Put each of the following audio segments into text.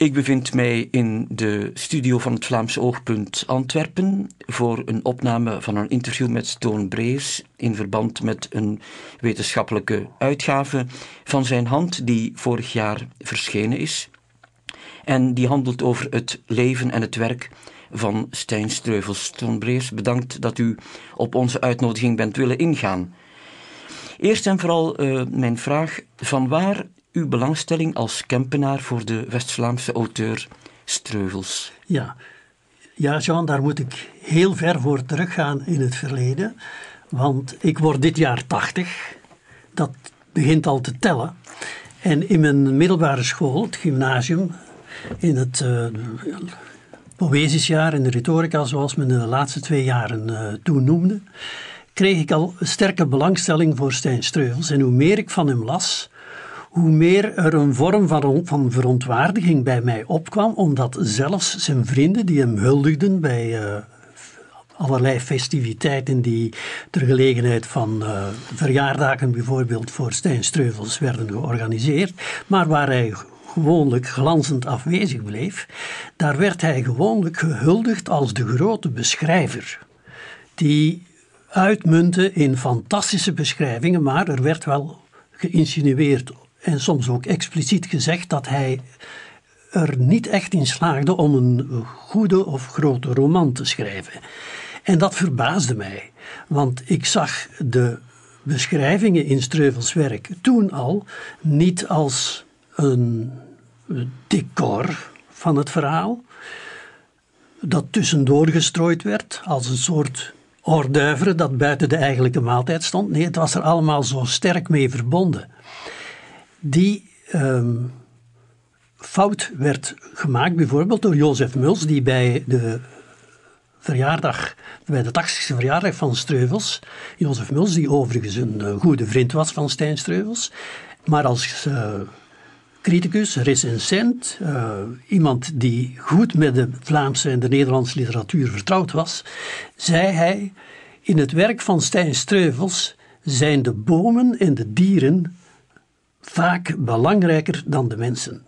Ik bevind mij in de studio van het Vlaams Oogpunt Antwerpen voor een opname van een interview met Stoon Brees in verband met een wetenschappelijke uitgave van zijn hand die vorig jaar verschenen is. En die handelt over het leven en het werk van Stijn Streuvels. Stoon Brees, bedankt dat u op onze uitnodiging bent willen ingaan. Eerst en vooral uh, mijn vraag: van waar uw belangstelling als Kempenaar voor de West-Vlaamse auteur Streuvels? Ja. ja, Jean, daar moet ik heel ver voor teruggaan in het verleden. Want ik word dit jaar 80. Dat begint al te tellen. En in mijn middelbare school, het gymnasium, in het uh, poëzisjaar en de retorica, zoals men de laatste twee jaren uh, toen noemde, kreeg ik al sterke belangstelling voor Stijn Streuvels. En hoe meer ik van hem las, hoe meer er een vorm van, van verontwaardiging bij mij opkwam, omdat zelfs zijn vrienden die hem huldigden bij uh, allerlei festiviteiten die ter gelegenheid van uh, verjaardagen bijvoorbeeld voor Stijn Streuvels werden georganiseerd, maar waar hij gewoonlijk glanzend afwezig bleef, daar werd hij gewoonlijk gehuldigd als de grote beschrijver, die uitmuntte in fantastische beschrijvingen, maar er werd wel geïnsinueerd en soms ook expliciet gezegd dat hij er niet echt in slaagde om een goede of grote roman te schrijven. En dat verbaasde mij, want ik zag de beschrijvingen in Streuvels werk toen al niet als een decor van het verhaal, dat tussendoor gestrooid werd als een soort d'oeuvre dat buiten de eigenlijke maaltijd stond. Nee, het was er allemaal zo sterk mee verbonden die um, fout werd gemaakt, bijvoorbeeld door Jozef Muls, die bij de verjaardag, bij de 80ste verjaardag van Streuvels, Jozef Muls, die overigens een uh, goede vriend was van Stijn Streuvels, maar als uh, criticus, recensent, uh, iemand die goed met de Vlaamse en de Nederlandse literatuur vertrouwd was, zei hij: In het werk van Stijn Streuvels zijn de bomen en de dieren vaak belangrijker dan de mensen.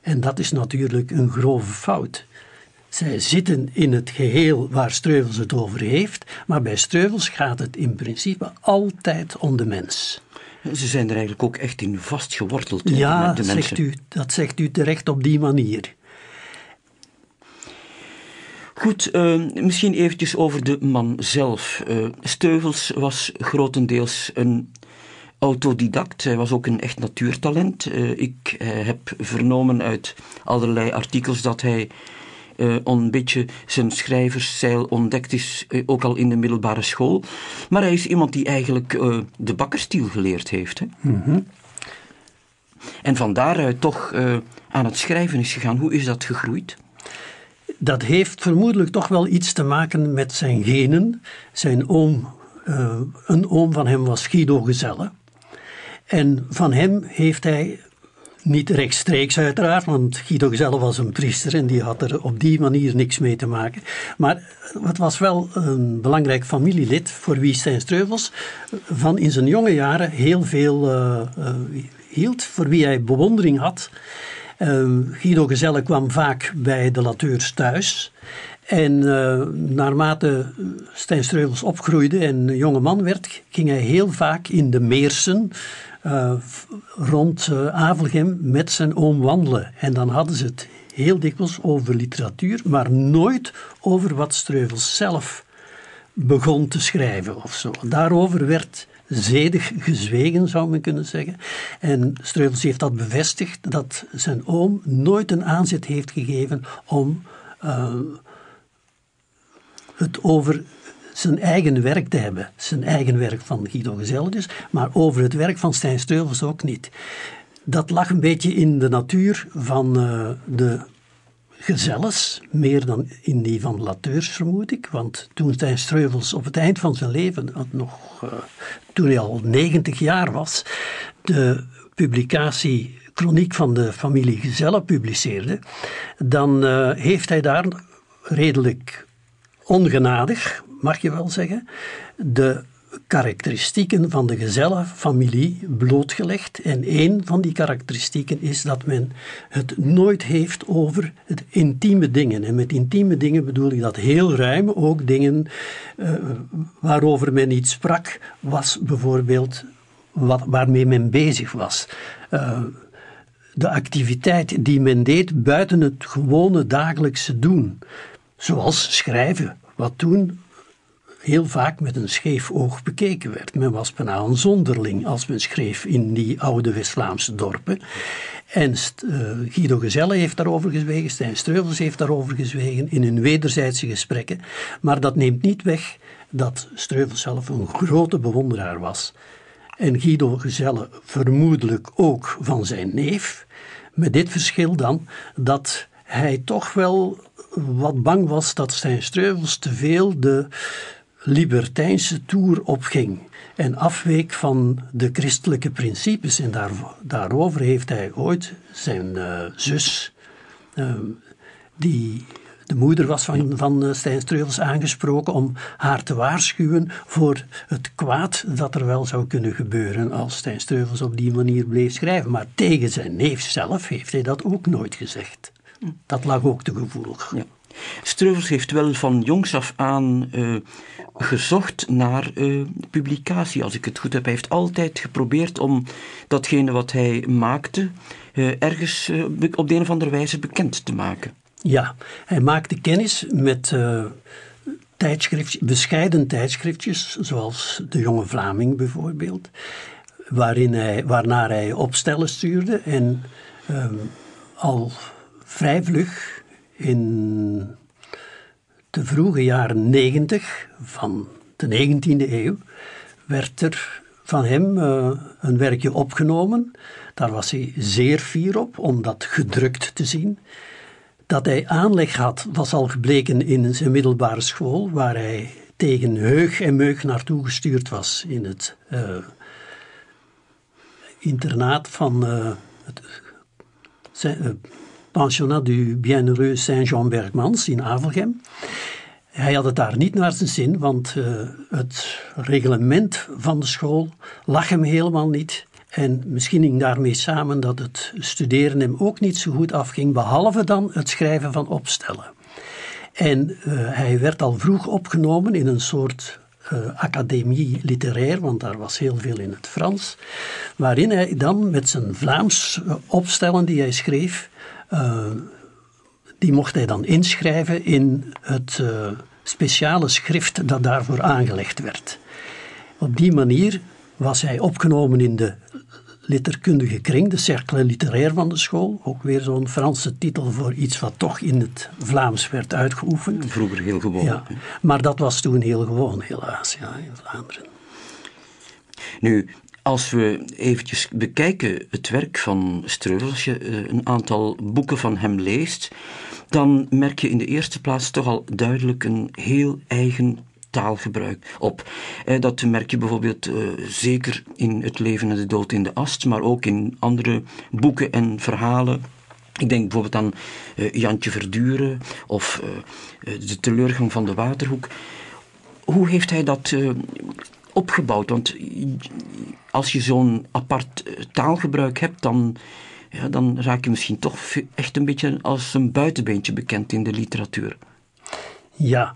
En dat is natuurlijk een grove fout. Zij zitten in het geheel waar Streuvels het over heeft, maar bij Streuvels gaat het in principe altijd om de mens. Ze zijn er eigenlijk ook echt in vastgeworteld ja, met de mensen. Zegt u, dat zegt u terecht op die manier. Goed, uh, misschien eventjes over de man zelf. Uh, Steuvels was grotendeels een autodidact. Hij was ook een echt natuurtalent. Uh, ik uh, heb vernomen uit allerlei artikels dat hij uh, een beetje zijn schrijverszeil ontdekt is, ook al in de middelbare school. Maar hij is iemand die eigenlijk de bakkerstiel geleerd heeft. Hè? Mm -hmm. En van daaruit toch aan het schrijven is gegaan. Hoe is dat gegroeid? Dat heeft vermoedelijk toch wel iets te maken met zijn genen. Zijn oom, een oom van hem was Guido Gezelle. En van hem heeft hij niet rechtstreeks uiteraard, want Guido zelf was een priester en die had er op die manier niks mee te maken. Maar het was wel een belangrijk familielid voor wie Stijn Streuvels van in zijn jonge jaren heel veel uh, uh, hield, voor wie hij bewondering had. Uh, Guido Gezelle kwam vaak bij de Lateurs thuis. En naarmate Stijn Streuvels opgroeide en jonge man werd, ging hij heel vaak in de Meersen, uh, rond uh, Avelgem met zijn oom wandelen. En dan hadden ze het heel dikwijls over literatuur, maar nooit over wat Streuvels zelf begon te schrijven of zo. Daarover werd zedig gezwegen, zou men kunnen zeggen. En Streuvels heeft dat bevestigd, dat zijn oom nooit een aanzet heeft gegeven om uh, het over zijn eigen werk te hebben. Zijn eigen werk van Guido Gezelle dus, maar over het werk van Stijn Streuvels ook niet. Dat lag een beetje in de natuur van uh, de gezelles, meer dan in die van Lateurs vermoed ik. Want toen Stijn Streuvels op het eind van zijn leven, nog, uh, toen hij al 90 jaar was, de publicatie Chroniek van de familie Gezelle publiceerde, dan heeft hij daar redelijk ongenadig, mag je wel zeggen, de karakteristieken van de gezellenfamilie blootgelegd. En een van die karakteristieken is dat men het nooit heeft over het intieme dingen. En met intieme dingen bedoel ik dat heel ruim. Ook dingen uh, waarover men niet sprak, was bijvoorbeeld wat, waarmee men bezig was. Uh, de activiteit die men deed buiten het gewone dagelijkse doen. Zoals schrijven, wat toen heel vaak met een scheef oog bekeken werd. Men was bijna een zonderling als men schreef in die oude West-Vlaamse dorpen. En uh, Guido Gezelle heeft daarover gezwegen, Stijn Streuvels heeft daarover gezwegen in hun wederzijdse gesprekken. Maar dat neemt niet weg dat Streuvels zelf een grote bewonderaar was. En Guido Gezelle vermoedelijk ook van zijn neef. Met dit verschil dan dat hij toch wel wat bang was dat Stijn Streuvels te veel de libertijnse toer opging en afweek van de christelijke principes. En daar, daarover heeft hij ooit zijn uh, zus, uh, die de moeder was van, van uh, Stijn Streuvels, aangesproken om haar te waarschuwen voor het kwaad dat er wel zou kunnen gebeuren als Stijn Streuvels op die manier bleef schrijven. Maar tegen zijn neef zelf heeft hij dat ook nooit gezegd. Dat lag ook te gevoelig. Ja. Streuvels heeft wel van jongs af aan uh, gezocht naar uh, publicatie, als ik het goed heb. Hij heeft altijd geprobeerd om datgene wat hij maakte uh, ergens op de een of andere wijze bekend te maken. Ja, hij maakte kennis met tijdschriftjes, bescheiden tijdschriftjes, zoals De Jonge Vlaming bijvoorbeeld, waarin hij, waarnaar hij opstellen stuurde en ehm, al vrij vlug in de vroege jaren 90 van de 19e eeuw werd er van hem uh, een werkje opgenomen. Daar was hij zeer fier op om dat gedrukt te zien. Dat hij aanleg had, was al gebleken in zijn middelbare school, waar hij tegen heug en meug naartoe gestuurd was in het uh, internaat van uh, het pensionnat du Bienheureux Saint-Jean-Bergmans in Avelgem. Hij had het daar niet naar zijn zin, want uh, het reglement van de school lag hem helemaal niet. En misschien ging daarmee samen dat het studeren hem ook niet zo goed afging, behalve dan het schrijven van opstellen. En uh, hij werd al vroeg opgenomen in een soort uh, academie literair, want daar was heel veel in het Frans, waarin hij dan met zijn Vlaams opstellen die hij schreef, die mocht hij dan inschrijven in het uh, speciale schrift dat daarvoor aangelegd werd. Op die manier was hij opgenomen in de letterkundige kring, de cercle literair van de school. Ook weer zo'n Franse titel voor iets wat toch in het Vlaams werd uitgeoefend. Vroeger heel gewoon. Ja, maar dat was toen heel gewoon, helaas, ja, in Vlaanderen. Nu, als we eventjes bekijken het werk van Streuvels, als je eh, een aantal boeken van hem leest, dan merk je in de eerste plaats toch al duidelijk een heel eigen taalgebruik op. Eh, dat merk je bijvoorbeeld uh, zeker in Het leven en de dood in de ast, maar ook in andere boeken en verhalen. Ik denk bijvoorbeeld aan Jantje Verduren of De teleurgang van de Waterhoek. Hoe heeft hij dat opgebouwd? Want als je zo'n apart eh, taalgebruik hebt, dan, ja, dan raak je misschien toch echt een beetje als een buitenbeentje bekend in de literatuur. Ja,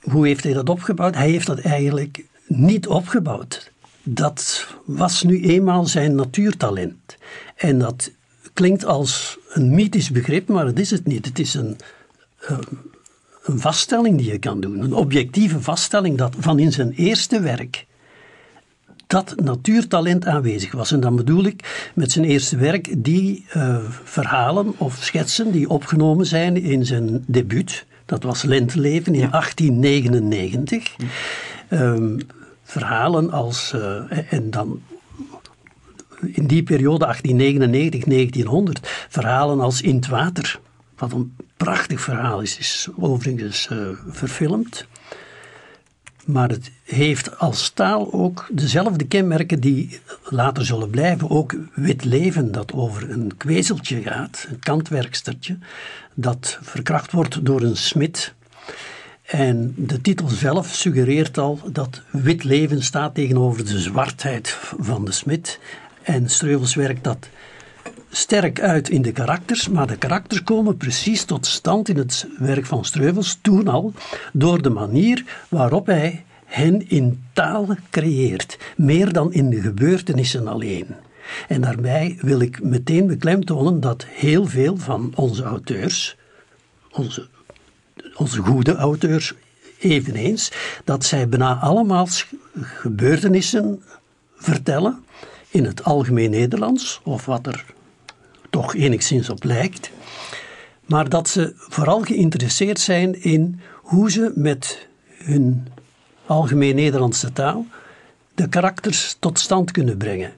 hoe heeft hij dat opgebouwd? Hij heeft dat eigenlijk niet opgebouwd. Dat was nu eenmaal zijn natuurtalent. En dat klinkt als een mythisch begrip, maar het is het niet. Het is een, eh, een vaststelling die je kan doen, een objectieve vaststelling dat van in zijn eerste werk dat natuurtalent aanwezig was. En dan bedoel ik met zijn eerste werk die uh, verhalen of schetsen die opgenomen zijn in zijn debuut. Dat was Lenteleven in ja. 1899. Um, verhalen als, uh, en dan in die periode 1899-1900, verhalen als In het Water. Wat een prachtig verhaal is, is overigens uh, verfilmd. Maar het heeft als taal ook dezelfde kenmerken die later zullen blijven. Ook wit leven, dat over een kwezeltje gaat, een kantwerkstertje, dat verkracht wordt door een smid. En de titel zelf suggereert al dat wit leven staat tegenover de zwartheid van de smid. En Streuvels werkt dat sterk uit in de karakters, maar de karakters komen precies tot stand in het werk van Streuvels toen al door de manier waarop hij hen in taal creëert, meer dan in de gebeurtenissen alleen. En daarbij wil ik meteen beklemtonen dat heel veel van onze auteurs, onze, onze goede auteurs eveneens, dat zij bijna allemaal gebeurtenissen vertellen in het algemeen Nederlands, of wat er toch enigszins op lijkt, maar dat ze vooral geïnteresseerd zijn in hoe ze met hun algemeen Nederlandse taal de karakters tot stand kunnen brengen.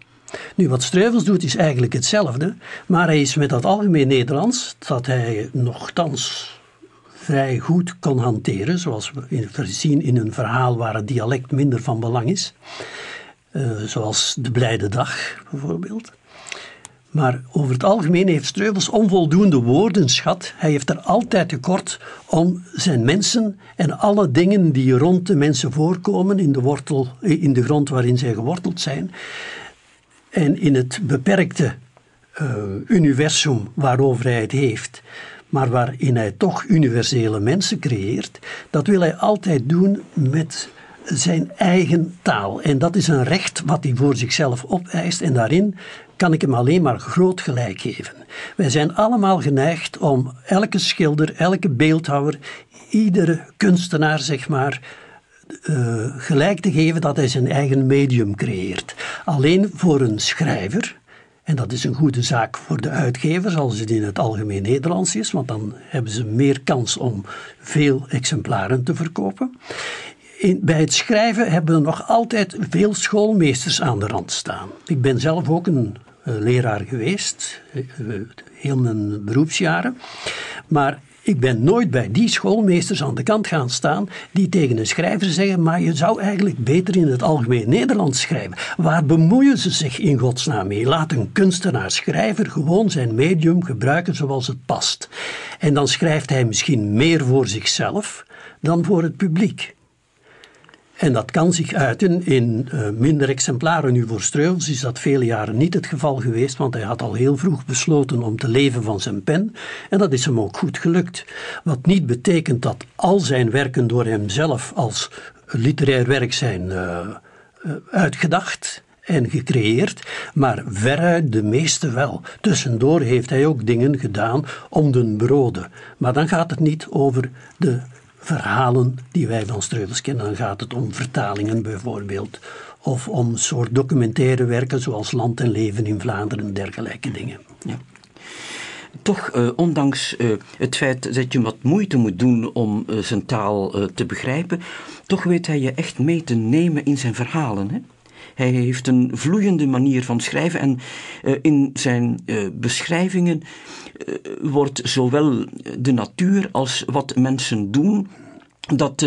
Nu, wat Streuvels doet is eigenlijk hetzelfde, maar hij is met dat algemeen Nederlands, dat hij nogthans vrij goed kon hanteren, zoals we zien in een verhaal waar het dialect minder van belang is, uh, zoals De Blijde Dag bijvoorbeeld. Maar over het algemeen heeft Streuvels onvoldoende woordenschat. Hij heeft er altijd tekort om zijn mensen en alle dingen die rond de mensen voorkomen in de, wortel, in de grond waarin zij geworteld zijn. En in het beperkte uh, universum waarover hij het heeft, maar waarin hij toch universele mensen creëert, dat wil hij altijd doen met zijn eigen taal. En dat is een recht wat hij voor zichzelf opeist. En daarin kan ik hem alleen maar groot gelijk geven. Wij zijn allemaal geneigd om elke schilder, elke beeldhouwer, iedere kunstenaar, zeg maar, uh, gelijk te geven dat hij zijn eigen medium creëert. Alleen voor een schrijver, en dat is een goede zaak voor de uitgevers als het in het algemeen Nederlands is, want dan hebben ze meer kans om veel exemplaren te verkopen. Bij het schrijven hebben we nog altijd veel schoolmeesters aan de rand staan. Ik ben zelf ook een uh, leraar geweest, uh, heel mijn beroepsjaren. Maar ik ben nooit bij die schoolmeesters aan de kant gaan staan die tegen een schrijver zeggen: Maar je zou eigenlijk beter in het algemeen Nederlands schrijven. Waar bemoeien ze zich in godsnaam mee? Laat een kunstenaar-schrijver gewoon zijn medium gebruiken zoals het past. En dan schrijft hij misschien meer voor zichzelf dan voor het publiek. En dat kan zich uiten in uh, minder exemplaren. Nu voor Streuvels is dat vele jaren niet het geval geweest, want hij had al heel vroeg besloten om te leven van zijn pen. En dat is hem ook goed gelukt. Wat niet betekent dat al zijn werken door hemzelf als literair werk zijn uh, uh, uitgedacht en gecreëerd, maar veruit de meeste wel. Tussendoor heeft hij ook dingen gedaan om de broden. Maar dan gaat het niet over de verhalen die wij van Streuvels kennen. Dan gaat het om vertalingen bijvoorbeeld. Of om soort documentaire werken zoals Land en Leven in Vlaanderen en dergelijke dingen. Ja. Toch, uh, ondanks uh, het feit dat je wat moeite moet doen om uh, zijn taal te begrijpen, toch weet hij je echt mee te nemen in zijn verhalen. Hè? Hij heeft een vloeiende manier van schrijven en in zijn beschrijvingen eh, wordt zowel de natuur als wat mensen doen, dat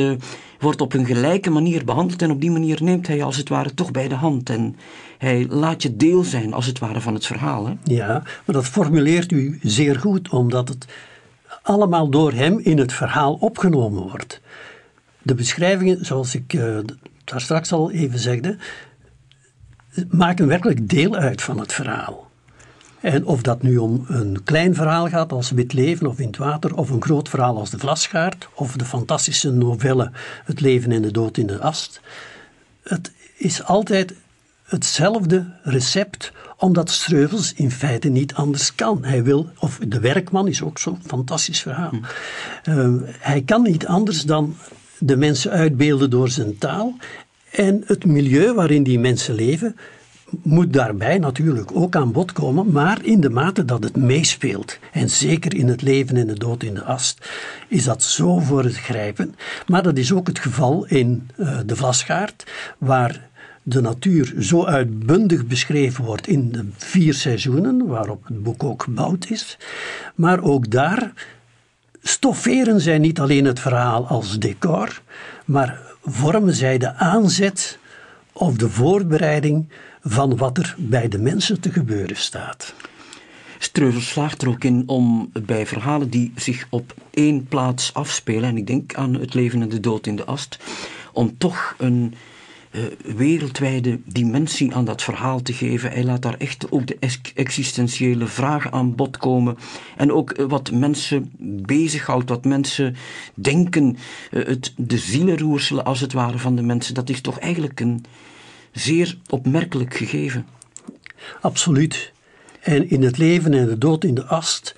wordt op een gelijke manier behandeld en op die manier neemt hij als het ware toch bij de hand en hij laat je deel zijn als het ware van het verhaal. Hè? Ja, maar dat formuleert u zeer goed, omdat het allemaal door hem in het verhaal opgenomen wordt. De beschrijvingen, zoals ik daar straks al even zegde, maken werkelijk deel uit van het verhaal. En of dat nu om een klein verhaal gaat als Wit Leven of In het Water, of een groot verhaal als De Vlasgaard, of de fantastische novelle Het Leven en de Dood in de Ast. Het is altijd hetzelfde recept, omdat Streuvels in feite niet anders kan. Hij wil, of De Werkman is ook zo'n fantastisch verhaal. Uh, hij kan niet anders dan de mensen uitbeelden door zijn taal en het milieu waarin die mensen leven moet daarbij natuurlijk ook aan bod komen, maar in de mate dat het meespeelt. En zeker in het leven en de dood in de ast is dat zo voor het grijpen. Maar dat is ook het geval in uh, de Vlasgaard, waar de natuur zo uitbundig beschreven wordt in de vier seizoenen, waarop het boek ook gebouwd is. Maar ook daar stofferen zij niet alleen het verhaal als decor, maar vormen zij de aanzet of de voorbereiding van wat er bij de mensen te gebeuren staat. Streuvels slaagt er ook in om bij verhalen die zich op één plaats afspelen, en ik denk aan het leven en de dood in de ast, om toch een wereldwijde dimensie aan dat verhaal te geven. Hij laat daar echt ook de existentiële vragen aan bod komen. En ook uh, wat mensen bezighoudt, wat mensen denken. Uh, het, de zielenroerselen als het ware van de mensen. Dat is toch eigenlijk een zeer opmerkelijk gegeven. Absoluut. En in het leven en de dood in de ast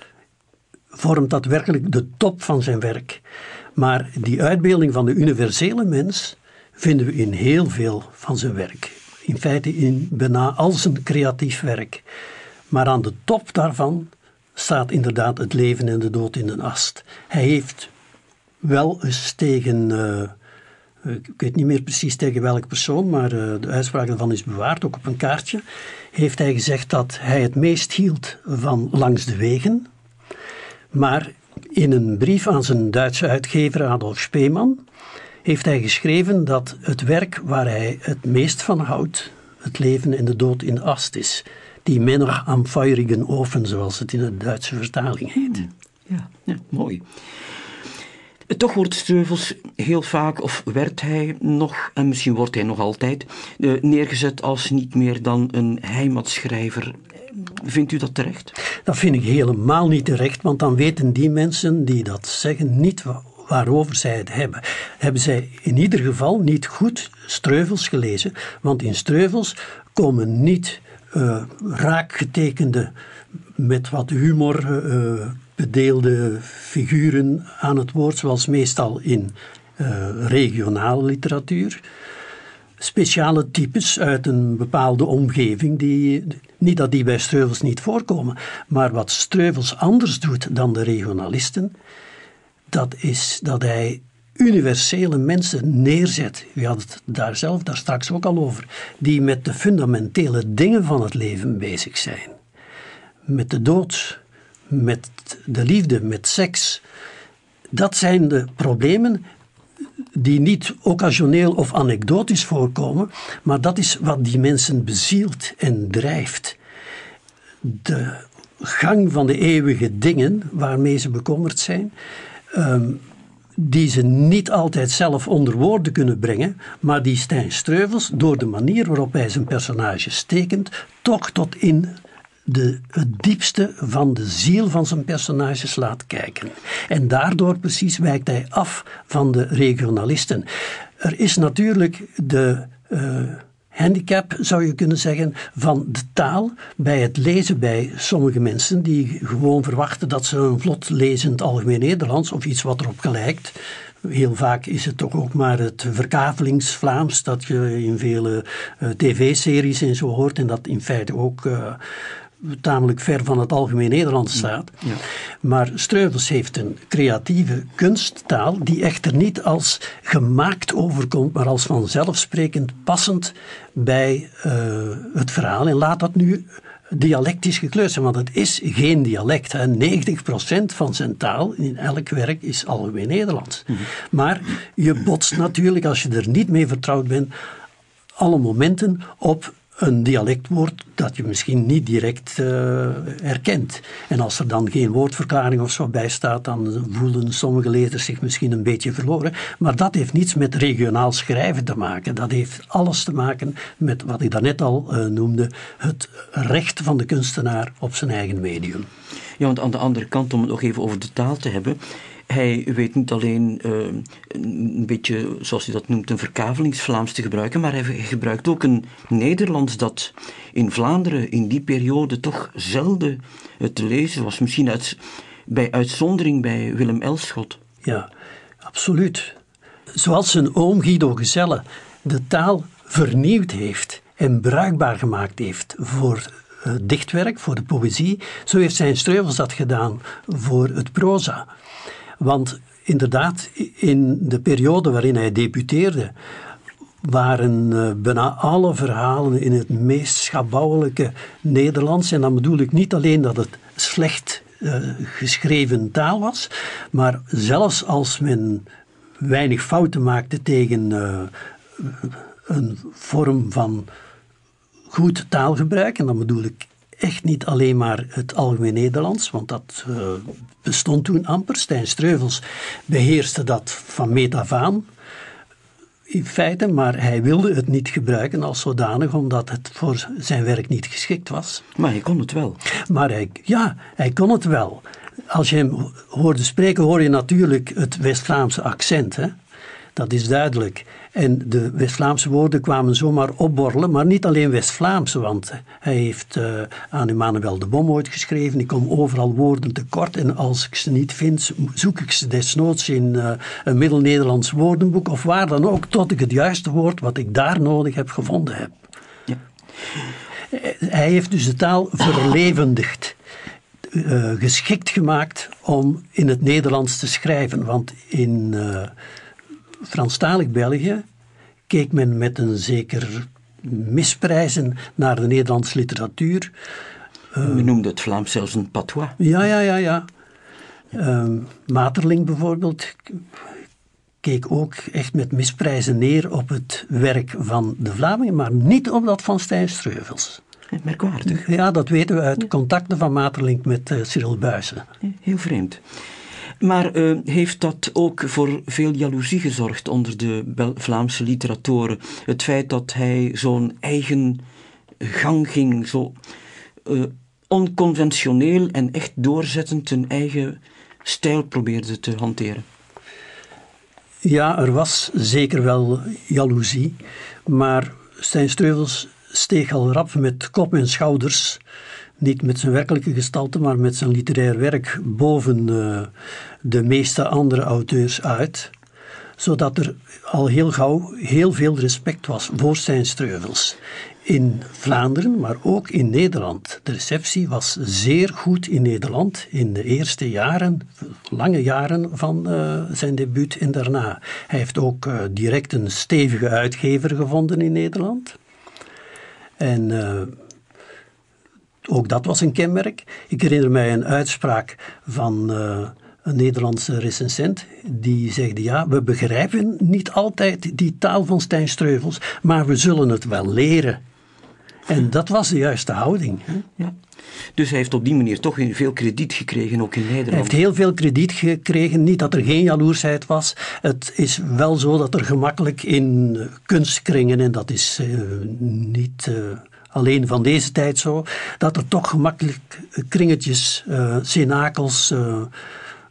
vormt dat werkelijk de top van zijn werk. Maar die uitbeelding van de universele mens vinden we in heel veel van zijn werk. In feite in bijna al zijn creatief werk. Maar aan de top daarvan staat inderdaad het leven en de dood in een ast. Hij heeft wel eens tegen, uh, ik weet niet meer precies tegen welke persoon, maar uh, de uitspraak daarvan is bewaard, ook op een kaartje, heeft hij gezegd dat hij het meest hield van Langs de Wegen. Maar in een brief aan zijn Duitse uitgever Adolf Speeman heeft hij geschreven dat het werk waar hij het meest van houdt, het leven en de dood in de ast is. Die Männer am feurigen Ofen, zoals het in de Duitse vertaling heet. Hmm. Ja, ja mooi. Toch wordt Streuvels heel vaak, of werd hij nog, en misschien wordt hij nog altijd, eh, neergezet als niet meer dan een heimatschrijver. Vindt u dat terecht? Dat vind ik helemaal niet terecht, want dan weten die mensen die dat zeggen niet waarover zij het hebben. Hebben zij in ieder geval niet goed Streuvels gelezen, want in Streuvels komen niet uh, raak getekende, met wat humor uh, bedeelde figuren aan het woord, zoals meestal in uh, regionale literatuur. Speciale types uit een bepaalde omgeving, die, niet dat die bij Streuvels niet voorkomen, maar wat Streuvels anders doet dan de regionalisten, dat is dat hij universele mensen neerzet. U had het daar zelf daar straks ook al over. Die met de fundamentele dingen van het leven bezig zijn. Met de dood, met de liefde, met seks. Dat zijn de problemen die niet occasioneel of anekdotisch voorkomen, maar dat is wat die mensen bezielt en drijft. De gang van de eeuwige dingen waarmee ze bekommerd zijn, um, die ze niet altijd zelf onder woorden kunnen brengen, maar die Stijn Streuvels, door de manier waarop hij zijn personage stekent, toch tot in de, het diepste van de ziel van zijn personages laat kijken. En daardoor precies wijkt hij af van de regionalisten. Er is natuurlijk de. Uh, handicap, zou je kunnen zeggen, van de taal bij het lezen bij sommige mensen die gewoon verwachten dat ze een vlot lezend algemeen Nederlands of iets wat erop gelijkt. Heel vaak is het toch ook maar het verkavelingsvlaams dat je in vele uh, tv-series en zo hoort en dat in feite ook uh, tamelijk ver van het algemeen Nederlands staat. Ja. Maar Streuvels heeft een creatieve kunsttaal die echter niet als gemaakt overkomt, maar als vanzelfsprekend passend bij uh, het verhaal. En laat dat nu dialectisch gekleurd zijn, want het is geen dialect. Hè. 90% van zijn taal in elk werk is algemeen Nederlands. Mm -hmm. Maar je botst natuurlijk, als je er niet mee vertrouwd bent, alle momenten op een dialectwoord dat je misschien niet direct uh, herkent. En als er dan geen woordverklaring of zo bij staat, dan voelen sommige lezers zich misschien een beetje verloren. Maar dat heeft niets met regionaal schrijven te maken. Dat heeft alles te maken met wat ik daarnet al uh, noemde: het recht van de kunstenaar op zijn eigen medium. Ja, want aan de andere kant, om het nog even over de taal te hebben hij weet niet alleen uh, een beetje, zoals hij dat noemt, een verkavelingsvlaams te gebruiken, maar hij gebruikt ook een Nederlands dat in Vlaanderen in die periode toch zelden te lezen was. Misschien uit, bij uitzondering bij Willem Elschot. Ja, absoluut. Zoals zijn oom Guido Gezelle de taal vernieuwd heeft en bruikbaar gemaakt heeft voor uh, dichtwerk, voor de poëzie, zo heeft zijn Streuvels dat gedaan voor het proza. Want inderdaad, in de periode waarin hij debuteerde, waren uh, bijna alle verhalen in het meest schabouwelijke Nederlands. En dan bedoel ik niet alleen dat het slecht uh, geschreven taal was, maar zelfs als men weinig fouten maakte tegen uh, een vorm van goed taalgebruik, en dan bedoel ik echt niet alleen maar het algemeen Nederlands, want dat bestond toen amper. Stijn Streuvels beheerste dat van meet af aan in feite, maar hij wilde het niet gebruiken als zodanig, omdat het voor zijn werk niet geschikt was. Maar hij kon het wel. Maar hij, ja, hij kon het wel. Als je hem hoorde spreken, hoor je natuurlijk het West-Vlaamse accent. Hè? Dat is duidelijk. En de West-Vlaamse woorden kwamen zomaar opborrelen, maar niet alleen West-Vlaamse, want hij heeft uh, aan Emmanuel de Bom ooit geschreven. Ik kom overal woorden tekort en als ik ze niet vind, zoek ik ze desnoods in uh, een Middel-Nederlands woordenboek of waar dan ook, tot ik het juiste woord wat ik daar nodig heb gevonden heb. Ja. Hij heeft dus de taal verlevendigd. Uh, geschikt gemaakt om in het Nederlands te schrijven. Want in Franstalig België keek men met een zeker misprijzen naar de Nederlandse literatuur. Uh, men noemde het Vlaams zelfs een patois. Ja, ja, ja, ja. Uh, Materling bijvoorbeeld keek ook echt met misprijzen neer op het werk van de Vlamingen, maar niet op dat van Stijn Streuvels. Merkwaardig. Ja, dat weten we uit contacten van Materlink met uh, Cyril Buijsen. Heel vreemd. Maar uh, heeft dat ook voor veel jaloezie gezorgd onder de Vlaamse literatoren? Het feit dat hij zo'n eigen gang ging, zo uh, onconventioneel en echt doorzettend een eigen stijl probeerde te hanteren? Ja, er was zeker wel jaloezie, maar Stijn Streuvels steeg al rap met kop en schouders niet met zijn werkelijke gestalte, maar met zijn literair werk boven uh, de meeste andere auteurs uit. Zodat er al heel gauw heel veel respect was voor zijn streuvels. In Vlaanderen, maar ook in Nederland. De receptie was zeer goed in Nederland in de eerste jaren, lange jaren van uh, zijn debuut en daarna. Hij heeft ook uh, direct een stevige uitgever gevonden in Nederland. En ook dat was een kenmerk. Ik herinner mij een uitspraak van uh, een Nederlandse recensent. Die zegde, ja, we begrijpen niet altijd die taal van Stijn Streuvels, maar we zullen het wel leren. En dat was de juiste houding. Hè? Ja. Dus hij heeft op die manier toch veel krediet gekregen, ook in Nederland. Hij heeft heel veel krediet gekregen. Niet dat er geen jaloersheid was. Het is wel zo dat er gemakkelijk in kunstkringen, en dat is uh, niet. Uh, alleen van deze tijd zo, dat er toch gemakkelijk kringetjes, uh, cenakels, uh,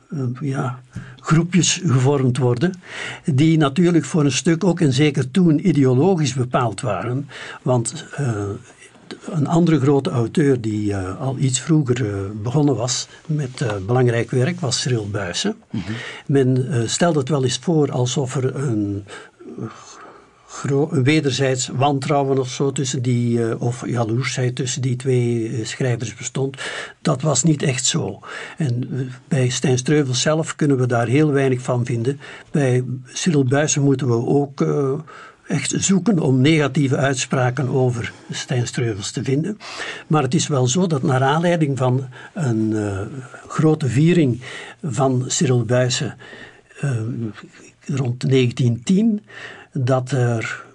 uh, ja, groepjes gevormd worden, die natuurlijk voor een stuk ook en zeker toen ideologisch bepaald waren. Want een andere grote auteur die uh, al iets vroeger uh, begonnen was met uh, belangrijk werk was Cyril Buijsen. Mm -hmm. Men stelde het wel eens voor alsof er een wederzijds wantrouwen of zo tussen die, uh, of jaloersheid tussen die twee uh, schrijvers bestond. Dat was niet echt zo. En uh, bij Stijn Streuvel zelf kunnen we daar heel weinig van vinden. Bij Cyril Buijsen moeten we ook echt zoeken om negatieve uitspraken over Stijn Streuvels te vinden. Maar het is wel zo dat naar aanleiding van een grote viering van Cyril Buijsen rond 1910 dat er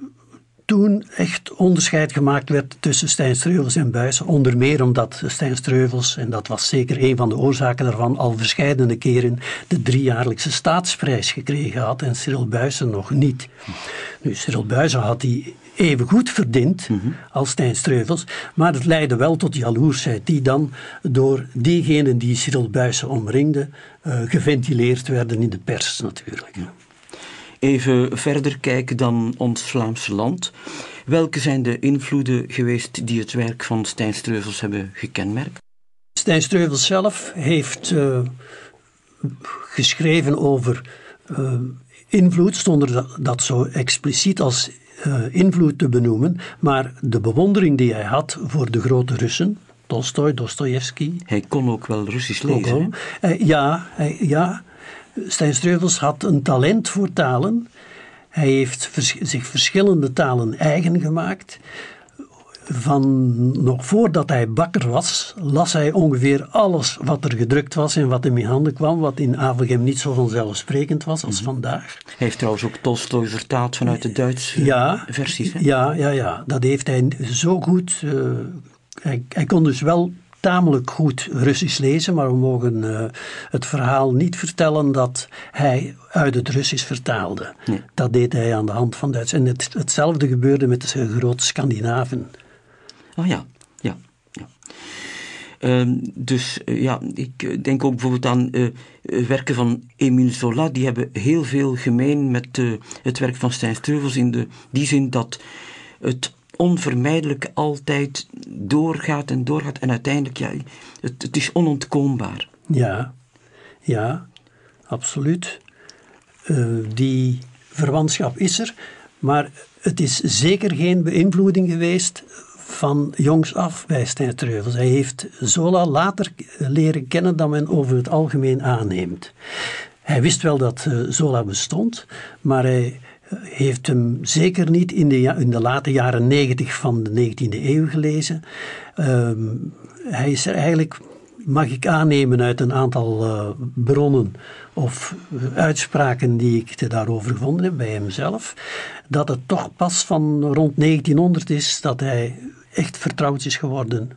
toen echt onderscheid gemaakt werd tussen Stijn Streuvels en Buijsen. Onder meer omdat Stijn Streuvels, en dat was zeker een van de oorzaken daarvan, al verschillende keren de driejaarlijkse staatsprijs gekregen had en Cyril Buijsen nog niet. Nu, Cyril Buijsen had die even goed verdiend mm -hmm. als Stijn Streuvels, maar het leidde wel tot jaloersheid die dan door diegenen die Cyril Buijsen omringden uh, geventileerd werden in de pers natuurlijk even verder kijken dan ons Vlaamse land. Welke zijn de invloeden geweest die het werk van Stijn Streuvels hebben gekenmerkt? Stijn Streuvels zelf heeft uh, geschreven over uh, invloed, zonder dat, zo expliciet als uh, invloed te benoemen, maar de bewondering die hij had voor de grote Russen, Tolstoy, Dostoevsky. Hij kon ook wel Russisch lezen. ja, hij, ja, Stijn Streuvels had een talent voor talen. Hij heeft zich verschillende talen eigen gemaakt. Van nog voordat hij bakker was, las hij ongeveer alles wat er gedrukt was en wat hem in handen kwam, wat in Avelgem niet zo vanzelfsprekend was als mhm. vandaag. Hij heeft trouwens ook Tolstoy vertaald vanuit de Duitse ja, versies. Hè? Ja, ja, ja, dat heeft hij zo goed uh, hij, hij kon dus wel tamelijk goed Russisch lezen, maar we mogen uh, het verhaal niet vertellen dat hij uit het Russisch vertaalde. Nee. Dat deed hij aan de hand van Duits. En het, hetzelfde gebeurde met de grote Scandinaven. Oh ja, ja. ja. Uh, dus uh, ja, ik denk ook bijvoorbeeld aan werken van Emile Zola. Die hebben heel veel gemeen met het werk van Stijn Streuvels in de, die zin dat het onvermijdelijk altijd doorgaat en doorgaat. En uiteindelijk, ja, het, het is onontkoombaar. Ja, ja, absoluut. Uh, die verwantschap is er, maar het is zeker geen beïnvloeding geweest van jongs af bij Stijn Treuvels. Hij heeft Zola later leren kennen dan men over het algemeen aanneemt. Hij wist wel dat uh, Zola bestond, maar hij heeft hem zeker niet in de, in de late jaren negentig van de 19e eeuw gelezen. Ehm, hij is er eigenlijk, mag ik aannemen uit een aantal uh, bronnen of uitspraken die ik daarover gevonden heb bij hemzelf, dat het toch pas van rond 1900 is dat hij echt vertrouwd is geworden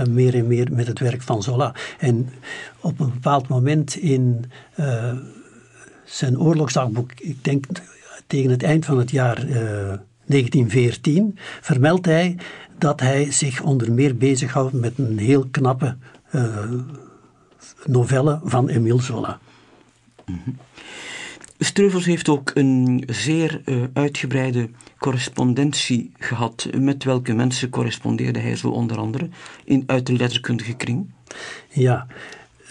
uh, meer en meer met het werk van Zola. En op een bepaald moment in zijn oorlogsdagboek, ik denk tegen het eind van het jaar 1914 eh, vermeldt hij dat hij zich onder meer bezighoudt met een heel knappe uh, novelle van Emile Zola. Mm Streuvels heeft ook een zeer uh, uitgebreide correspondentie gehad. Met welke mensen correspondeerde hij zo onder andere in, uit de letterkundige kring? Ja,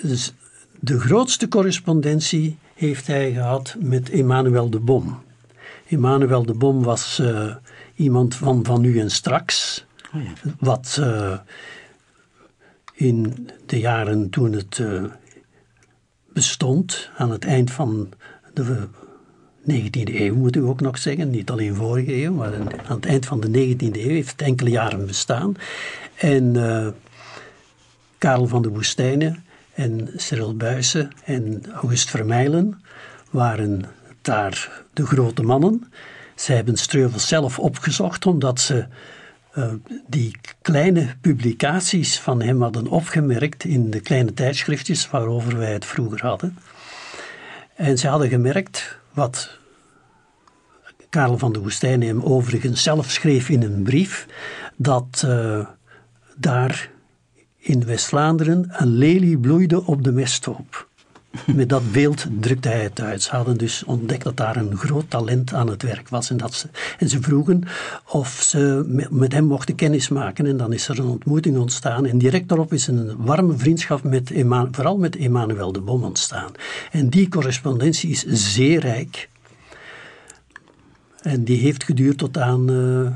dus de grootste correspondentie heeft hij gehad met Emmanuel de Bom. Emmanuel de Bom was uh, iemand van, van nu en straks. Oh ja. Wat uh, in de jaren toen het uh, bestond, aan het eind van de 19e eeuw moet u ook nog zeggen, niet alleen vorige eeuw, maar aan het eind van de 19e eeuw heeft het enkele jaren bestaan. En Karel van de Woestijnen en Cyril Buysse en August Vermeilen waren daar de grote mannen. Zij hebben Streuvels zelf opgezocht omdat ze uh, die kleine publicaties van hem hadden opgemerkt in de kleine tijdschriftjes waarover wij het vroeger hadden. En ze hadden gemerkt wat Karel van de Woestijn hem overigens zelf schreef in een brief, dat uh, daar in West-Vlaanderen een lelie bloeide op de mesthoop. Met dat beeld drukte hij het uit. Ze hadden dus ontdekt dat daar een groot talent aan het werk was. En, dat ze, en ze vroegen of ze met, hem mochten kennismaken. En dan is er een ontmoeting ontstaan. En direct daarop is een warme vriendschap met vooral met Emmanuel de Bom ontstaan. En die correspondentie is zeer rijk. En die heeft geduurd tot aan... Uh,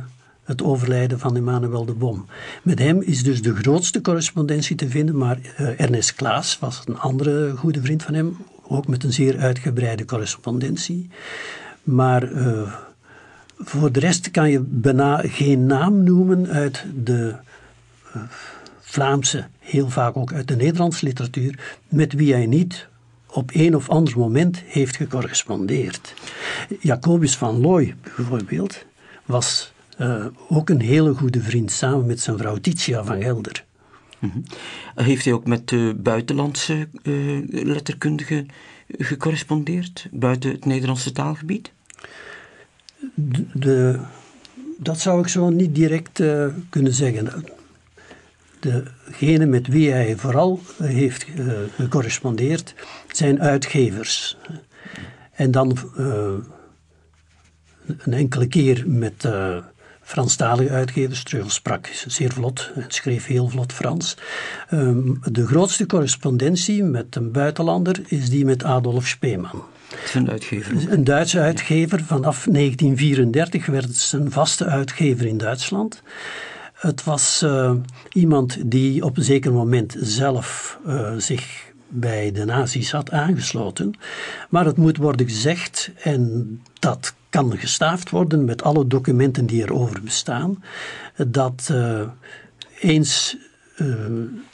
het overlijden van Emmanuel de Bom. Met hem is dus de grootste correspondentie te vinden, maar uh, Ernest Klaas was een andere goede vriend van hem, ook met een zeer uitgebreide correspondentie. Maar uh, voor de rest kan je bijna geen naam noemen uit de uh, Vlaamse, heel vaak ook uit de Nederlandse literatuur, met wie hij niet op een of ander moment heeft gecorrespondeerd. Jacobus van Looy bijvoorbeeld was uh, ook een hele goede vriend, samen met zijn vrouw Titia van Gelder. -hmm. Heeft hij ook met de buitenlandse uh, letterkundigen gecorrespondeerd, buiten het Nederlandse taalgebied? De, de, dat zou ik zo niet direct uh, kunnen zeggen. Degene met wie hij vooral heeft gecorrespondeerd zijn uitgevers. En dan een enkele keer met Franstalige uitgevers. Treugel sprak zeer vlot en schreef heel vlot Frans. Um, de grootste correspondentie met een buitenlander is die met Adolf Speeman. Een uitgever. Een Duitse uitgever. Vanaf 1934 werd het een vaste uitgever in Duitsland. Het was uh, iemand die op een zeker moment zelf uh, zich bij de nazi's had aangesloten. Maar het moet worden gezegd, en dat kan gestaafd worden met alle documenten die erover bestaan, dat uh, eens uh,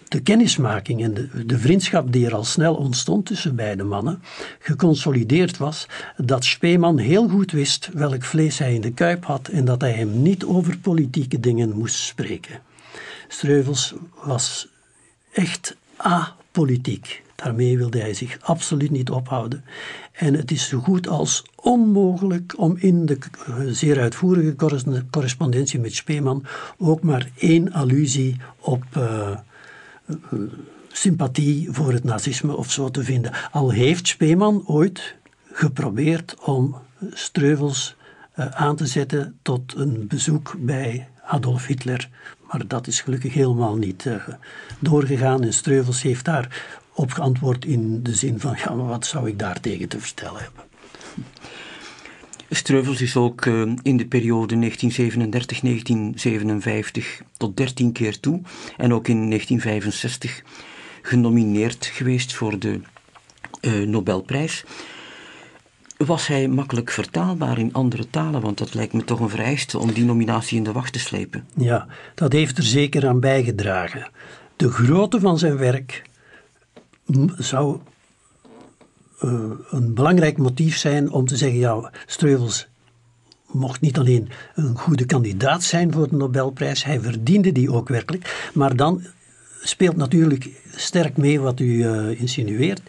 de kennismaking en de, de, vriendschap die er al snel ontstond tussen beide mannen, geconsolideerd was, dat Speeman heel goed wist welk vlees hij in de kuip had en dat hij hem niet over politieke dingen moest spreken. Streuvels was echt apolitiek. Daarmee wilde hij zich absoluut niet ophouden. En het is zo goed als onmogelijk om in de zeer uitvoerige correspondentie met Speeman ook maar één allusie op uh, sympathie voor het nazisme of zo te vinden. Al heeft Speeman ooit geprobeerd om Streuvels uh, aan te zetten tot een bezoek bij Adolf Hitler. Maar dat is gelukkig helemaal niet doorgegaan. En Streuvels heeft daar op geantwoord in de zin van: ja, maar wat zou ik daar tegen te vertellen hebben? Streuvels is ook uh, in de periode 1937-1957 tot 13 keer toe en ook in 1965 genomineerd geweest voor de uh, Nobelprijs. Was hij makkelijk vertaalbaar in andere talen? Want dat lijkt me toch een vereiste om die nominatie in de wacht te slepen. Ja, dat heeft er zeker aan bijgedragen. De grootte van zijn werk zou uh, een belangrijk motief zijn om te zeggen: ja, Streuvels mocht niet alleen een goede kandidaat zijn voor de Nobelprijs, hij verdiende die ook werkelijk. Maar dan speelt natuurlijk sterk mee wat u uh, insinueert.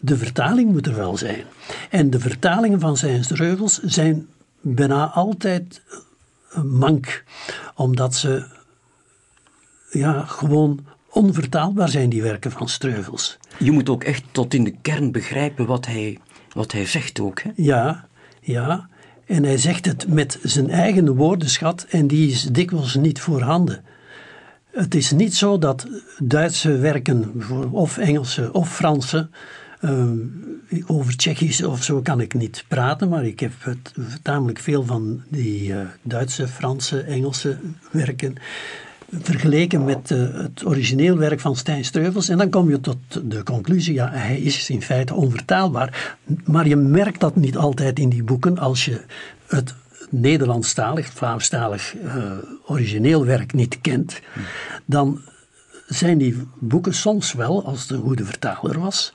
De vertaling moet er wel zijn. En de vertalingen van zijn Streuvels zijn bijna altijd mank, omdat ze ja, gewoon onvertaalbaar zijn, die werken van Streuvels. Je moet ook echt tot in de kern begrijpen wat hij, wat hij zegt ook. Hè? Ja, ja. En hij zegt het met zijn eigen woordenschat en die is dikwijls niet voorhanden. Het is niet zo dat Duitse werken, of Engelse of Franse, uh, over Tsjechisch of zo kan ik niet praten, maar ik heb het, tamelijk veel van die uh, Duitse, Franse, Engelse werken vergeleken met uh, het origineel werk van Stijn Streuvels. En dan kom je tot de conclusie, ja, hij is in feite onvertaalbaar. Maar je merkt dat niet altijd in die boeken als je het Nederlandstalig, Vlaamstalig uh, origineel werk niet kent. Dan zijn die boeken soms wel, als een goede vertaler was,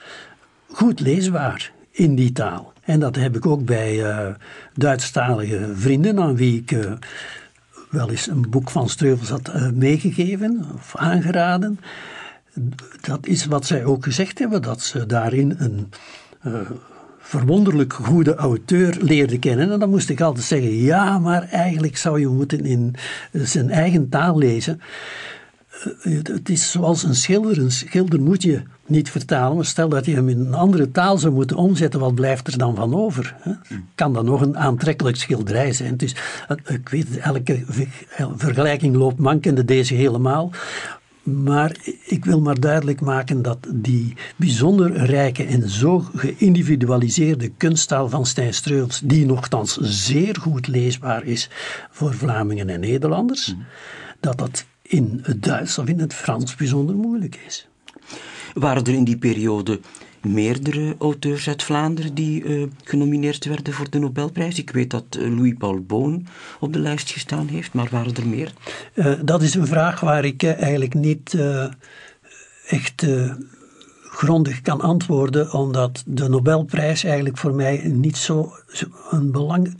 goed leesbaar in die taal. En dat heb ik ook bij uh, Duitsstalige vrienden aan wie ik wel eens een boek van Streuvels had uh, meegegeven of aangeraden. Dat is wat zij ook gezegd hebben, dat ze daarin een verwonderlijk goede auteur leerde kennen. En dan moest ik altijd zeggen: ja, maar eigenlijk zou je moeten in zijn eigen taal lezen. Het is zoals een schilder. Een schilder moet je niet vertalen, maar stel dat je hem in een andere taal zou moeten omzetten, wat blijft er dan van over? Hè? Kan dat nog een aantrekkelijk schilderij zijn? Dus, ik weet, elke vergelijking loopt mankende deze helemaal. Maar ik wil maar duidelijk maken dat die bijzonder rijke en zo geïndividualiseerde kunsttaal van Stijn Streuvels, die nogthans zeer goed leesbaar is voor Vlamingen en Nederlanders, mm. dat dat in het Duits of in het Frans bijzonder moeilijk is. Waren er in die periode meerdere auteurs uit Vlaanderen die uh, genomineerd werden voor de Nobelprijs. Ik weet dat uh, Louis-Paul Boon op de lijst gestaan heeft, maar waren er meer? Uh, dat is een vraag waar ik eigenlijk niet echt grondig kan antwoorden, omdat de Nobelprijs eigenlijk voor mij niet zo een belang.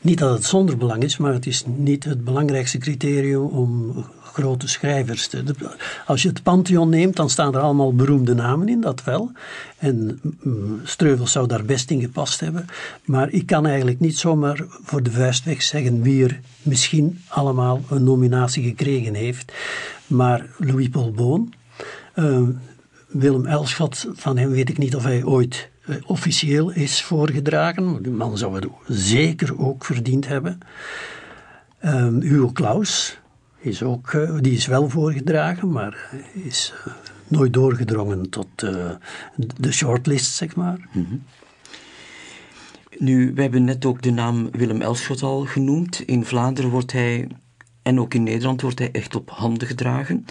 Niet dat het zonder belang is, maar het is niet het belangrijkste criterium om grote schrijvers. Als je het Pantheon neemt, dan staan er allemaal beroemde namen in, dat wel. En mm, Streuvels zou daar best in gepast hebben. Maar ik kan eigenlijk niet zomaar voor de vuist weg zeggen wie er misschien allemaal een nominatie gekregen heeft. Maar Louis Paul Boon, uh, Willem Elschot, van hem weet ik niet of hij ooit uh, officieel is voorgedragen. Die man zou het zeker ook verdiend hebben. Um, Hugo Claus, is ook, uh, die is wel voorgedragen, maar is uh, nooit doorgedrongen tot uh, de shortlist, zeg maar. Mm -hmm. Nu, we hebben net ook de naam Willem Elschot al genoemd. In Vlaanderen wordt hij, en ook in Nederland, wordt hij echt op handen gedragen.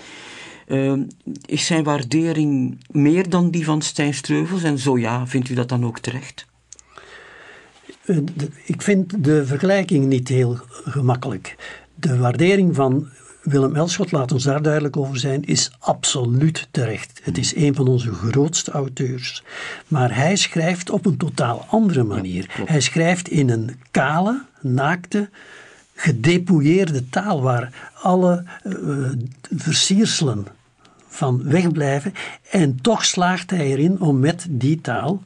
is zijn waardering meer dan die van Stijn Streuvels? En zo ja, vindt u dat dan ook terecht? Ik vind de vergelijking niet heel gemakkelijk. De waardering van Willem Elschot, laat ons daar duidelijk over zijn, is absoluut terecht. Het is een van onze grootste auteurs. Maar hij schrijft op een totaal andere manier. hij schrijft in een kale, naakte, gedepouilleerde taal waar alle uh, versierselen van wegblijven. En toch slaagt hij erin om met die taal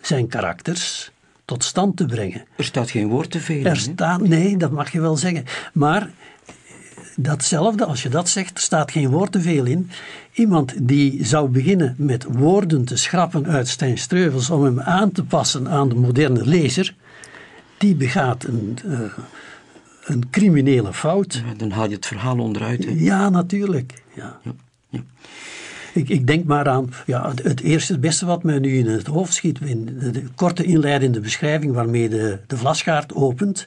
zijn karakters tot stand te brengen. Er staat geen woord te veel. Er staat, nee, dat mag je wel zeggen. Maar datzelfde, als je dat zegt, er staat geen woord te veel in. Iemand die zou beginnen met woorden te schrappen uit Stijn Streuvels om hem aan te passen aan de moderne lezer, die begaat een, uh, een criminele fout. dan haal je het verhaal onderuit. Hè? Ja, natuurlijk. Ja. ja. Ik, ik, denk maar aan ja, het eerste, het beste wat mij nu in het hoofd schiet, in de, korte inleidende beschrijving waarmee de, de vlasgaard opent,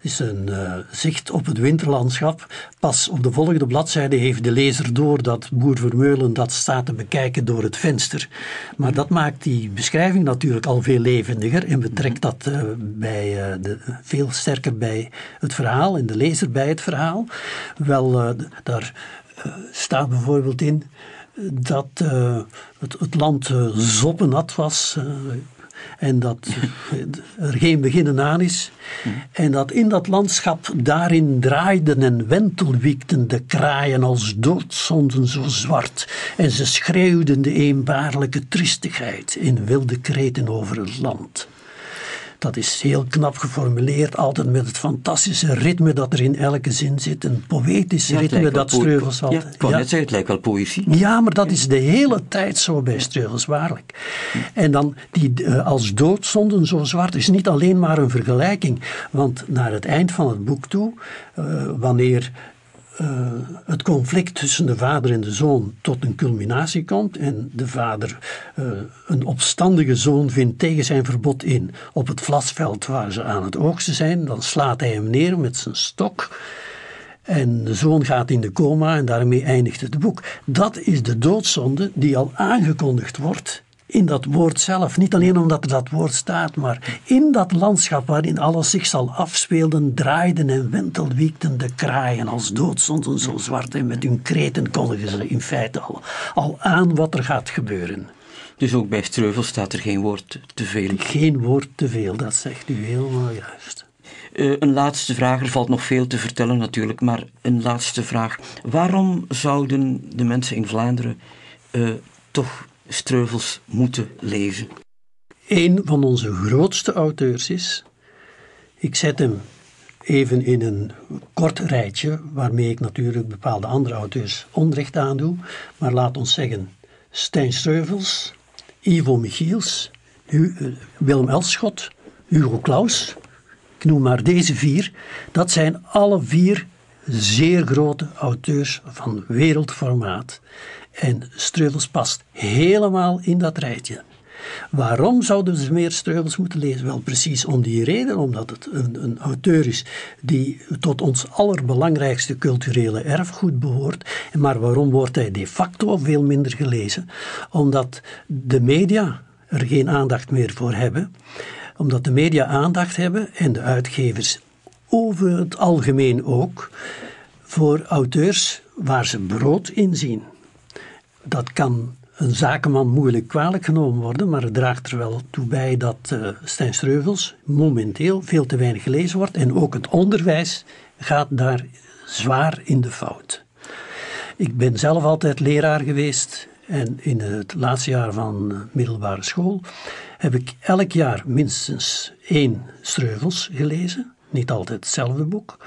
is een uh, zicht op het winterlandschap. Pas op de volgende bladzijde heeft de lezer door dat boer Vermeulen dat staat te bekijken door het venster. Maar dat maakt die beschrijving natuurlijk al veel levendiger en betrekt dat uh, bij, uh, de, veel sterker bij het verhaal en de lezer bij het verhaal. Wel, daar staat bijvoorbeeld in dat uh, het, het, land uh, zoppenat was. Uh, en dat er geen beginnen aan is. En dat in dat landschap daarin draaiden en wentelwiekten de kraaien als doodzonden zo zwart. En ze schreeuwden de eenbaarlijke triestigheid in wilde kreten over het land. Dat is heel knap geformuleerd, altijd met het fantastische ritme dat er in elke zin zit. Een poëtisch ritme dat Streuvels had. Ja, ik net zeggen, het lijkt wel poëzie. Ja, maar dat is de hele tijd zo bij Streuvels, waarlijk. En dan die uh, als doodzonden zo zwart is niet alleen maar een vergelijking. Want naar het eind van het boek toe, uh, wanneer uh, het conflict tussen de vader en de zoon tot een culminatie komt en de vader uh, een opstandige zoon vindt tegen zijn verbod in op het vlasveld waar ze aan het oogsten zijn, dan slaat hij hem neer met zijn stok. En de zoon gaat in de coma en daarmee eindigt het boek. Dat is de doodzonde die al aangekondigd wordt in dat woord zelf. Niet alleen omdat er dat woord staat, maar in dat landschap waarin alles zich zal afspelen, draaiden en wentelwiekten de kraaien als doodzonden zo zwart en met hun kreten kondigen ze in feite al, al aan wat er gaat gebeuren. Dus ook bij Streuvel staat er geen woord te veel? Geen woord te veel, dat zegt u helemaal juist. Uh, een laatste vraag, er valt nog veel te vertellen natuurlijk, maar een laatste vraag. Waarom zouden de mensen in Vlaanderen uh, toch Streuvels moeten lezen? Een van onze grootste auteurs is. Ik zet hem even in een kort rijtje, waarmee ik natuurlijk bepaalde andere auteurs onrecht aandoe. Maar laat ons zeggen: Stijn Streuvels, Ivo Michiels, eh, Willem Elschot, Hugo Claus. Ik noem maar deze vier. Dat zijn alle vier zeer grote auteurs van wereldformaat. En Streuvels past helemaal in dat rijtje. Waarom zouden ze meer Streuvels moeten lezen? Wel precies om die reden, omdat het een, een, auteur is die tot ons allerbelangrijkste culturele erfgoed behoort. Maar waarom wordt hij de facto veel minder gelezen? Omdat de media er geen aandacht meer voor hebben. Omdat de media aandacht hebben en de uitgevers over het algemeen ook voor auteurs waar ze brood in zien dat kan een zakenman moeilijk kwalijk genomen worden, maar het draagt er wel toe bij dat uh, Stijn Streuvels momenteel veel te weinig gelezen wordt en ook het onderwijs gaat daar zwaar in de fout. Ik ben zelf altijd leraar geweest en in het laatste jaar van middelbare school heb ik elk jaar minstens één Streuvels gelezen, niet altijd hetzelfde boek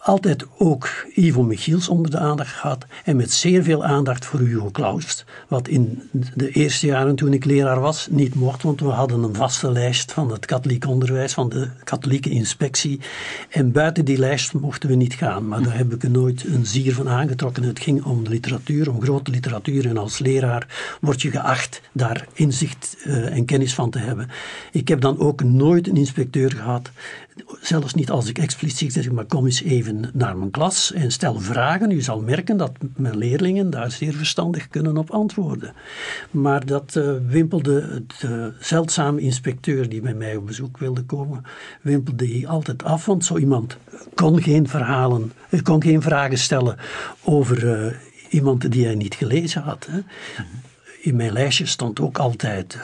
altijd ook Ivo Michiels onder de aandacht gehad en met zeer veel aandacht voor Hugo Claus. Wat in de eerste jaren toen ik leraar was niet mocht, want we hadden een vaste lijst van het katholiek onderwijs, van de katholieke inspectie. En buiten die lijst mochten we niet gaan, maar daar heb ik er nooit een zier van aangetrokken. Het ging om literatuur, om grote literatuur en als leraar word je geacht daar inzicht uh, en kennis van te hebben. Ik heb dan ook nooit een inspecteur gehad zelfs niet als ik expliciet zeg, maar kom eens even naar mijn klas en stel vragen. U zal merken dat mijn leerlingen daar zeer verstandig kunnen op antwoorden. Maar dat uh, wimpelde de zeldzame inspecteur die bij mij op bezoek wilde komen, wimpelde hij altijd af, want zo iemand kon geen verhalen, eh, kon geen vragen stellen over uh, iemand die hij niet gelezen had. Hè. In mijn lijstje stond ook altijd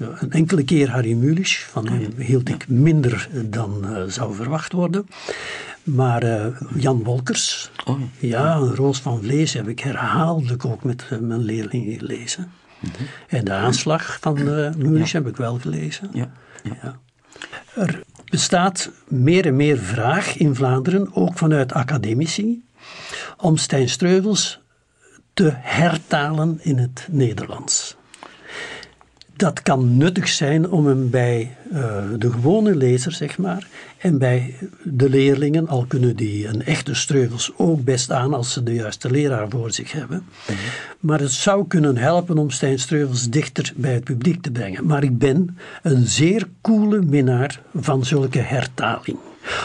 een enkele keer Harry Mulisch. Van hem hield ik minder dan zou verwacht worden. Maar Jan Wolkers, oh. ja, Roos van Vlees heb ik herhaaldelijk ook met mijn leerlingen gelezen. Mhm. En de aanslag van uh, Mulisch heb ik wel gelezen. Ja. ja. Er bestaat meer en meer vraag in Vlaanderen, ook vanuit academici, om Stijn Streuvels te hertalen in het Nederlands. Dat kan nuttig zijn om hem bij uh, de gewone lezer, zeg maar, en bij de leerlingen, al kunnen die een echte Streuvels ook best aan als ze de juiste leraar voor zich hebben. Mhm. Maar het zou kunnen helpen om Stijn Streuvels dichter bij het publiek te brengen. Maar ik ben een zeer koele minnaar van zulke hertaling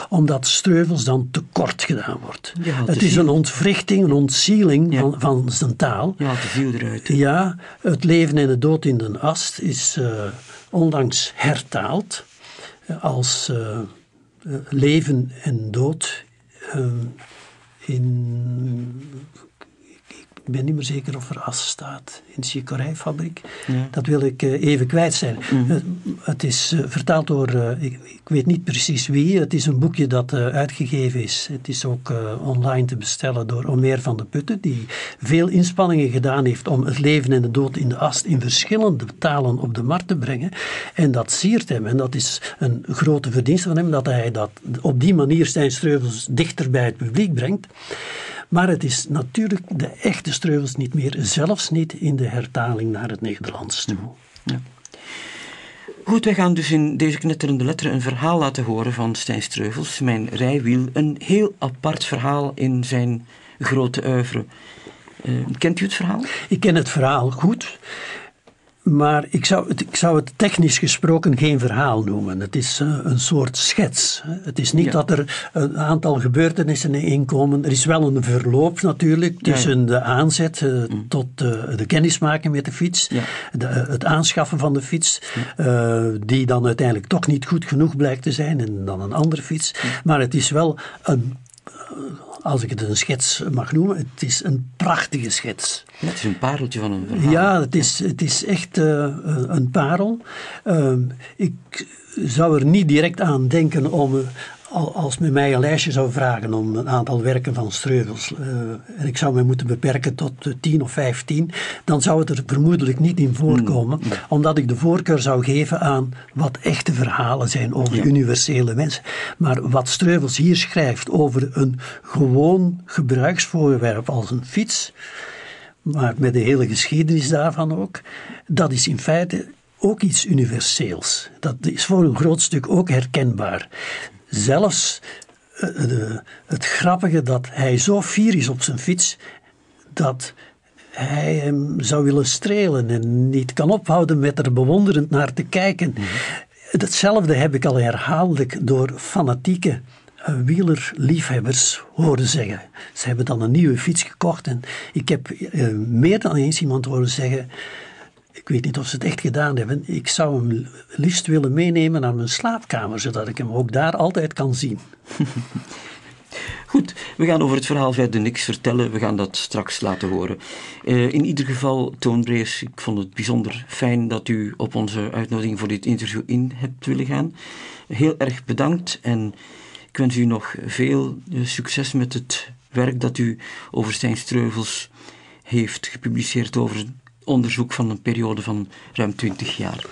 omdat Streuvels dan tekort gedaan wordt. het is een ontwrichting, een ontzieling van, van zijn taal. Ja, te veel eruit. Ja, het leven en de dood in de ast is uh, onlangs hertaald als uh, leven en dood in ik ben niet meer zeker of er as staat in de chicorijfabriek. Ja. Dat wil ik uh, even kwijt zijn. Mm. Uh, het is uh, vertaald door, ik, ik, weet niet precies wie. Het is een boekje dat uitgegeven is. Het is ook online te bestellen door Omer van de Putten, die veel inspanningen gedaan heeft om het leven en de dood in de ast in verschillende talen op de markt te brengen. En dat siert hem. En dat is een grote verdienste van hem, dat hij dat op die manier zijn streuvels dichter bij het publiek brengt. Maar het is natuurlijk de echte Streuvels niet meer, zelfs niet in de hertaling naar het Nederlands toe. Ja. Goed, wij gaan dus in deze knetterende letteren een verhaal laten horen van Stijn Streuvels, mijn rijwiel. Een heel apart verhaal in zijn grote oeuvre. Uh, kent u het verhaal? Ik ken het verhaal goed. Maar ik zou, het, ik zou het technisch gesproken geen verhaal noemen. Het is uh, een soort schets. Het is niet dat er een aantal gebeurtenissen in komen. Er is wel een verloop natuurlijk tussen de aanzet uh, tot uh, de kennismaking met de fiets, de, het aanschaffen van de fiets, die dan uiteindelijk toch niet goed genoeg blijkt te zijn en dan een andere fiets. Maar het is wel een als ik het een schets mag noemen. Het is een prachtige schets. het is een pareltje van een verhaal. Ja, het is, het is echt uh, een parel. Uh, ik zou er niet direct aan denken om als men mij een lijstje zou vragen om een aantal werken van Streuvels, uh, en ik zou mij moeten beperken tot uh, 10 of 15, dan zou het er vermoedelijk niet in voorkomen, mm, omdat ik de voorkeur zou geven aan wat echte verhalen zijn over universele mensen. Maar wat Streuvels hier schrijft over een gewoon gebruiksvoorwerp als een fiets, maar met de hele geschiedenis daarvan ook, dat is in feite ook iets universeels. Dat is voor een groot stuk ook herkenbaar zelfs uh, het grappige dat hij zo fier is op zijn fiets dat hij hem zou willen strelen en niet kan ophouden met er bewonderend naar te kijken. Mm Hetzelfde heb ik al herhaaldelijk door fanatieke uh, wielerliefhebbers horen zeggen. Ze hebben dan een nieuwe fiets gekocht en ik heb meer dan eens iemand horen zeggen ik weet niet of ze het echt gedaan hebben. Ik zou hem liefst willen meenemen naar mijn slaapkamer, zodat ik hem ook daar altijd kan zien. Goed, we gaan over het verhaal verder niks vertellen. We gaan dat straks laten horen. Uh, in ieder geval, Toon Brees, ik vond het bijzonder fijn dat u op onze uitnodiging voor dit interview in hebt willen gaan. Heel erg bedankt en ik wens u nog veel eh, succes met het werk dat u over Stijn Streuvels heeft gepubliceerd over onderzoek van een periode van ruim 20 jaar.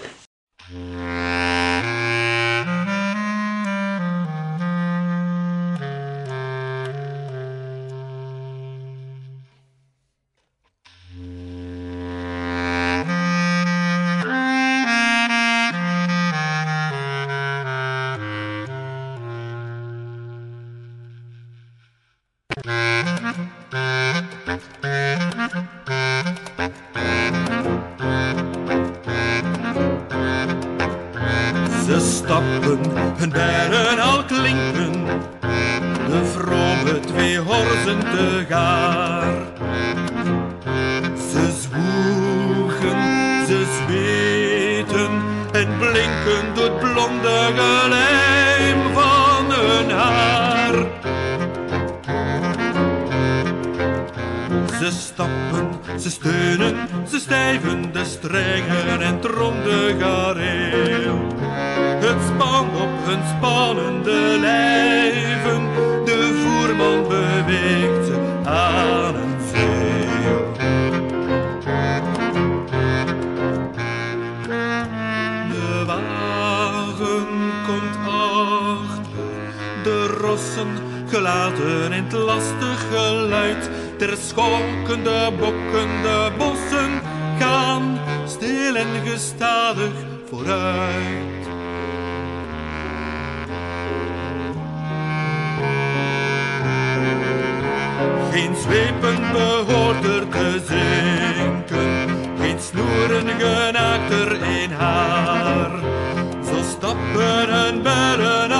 Ze stappen, ze stijven, de strengen en trom de zeven spannende lijven. De voerman beweegt ze aan een zeil. De wagen komt achter, de rossen gelaten in het lastig geluid. Ter schokkende bokkende bossen gaan stil en gestadig vooruit. Geen zwepen behoort er te zinken, geen snoeren genaakt er in haar. Zo stappen en bellen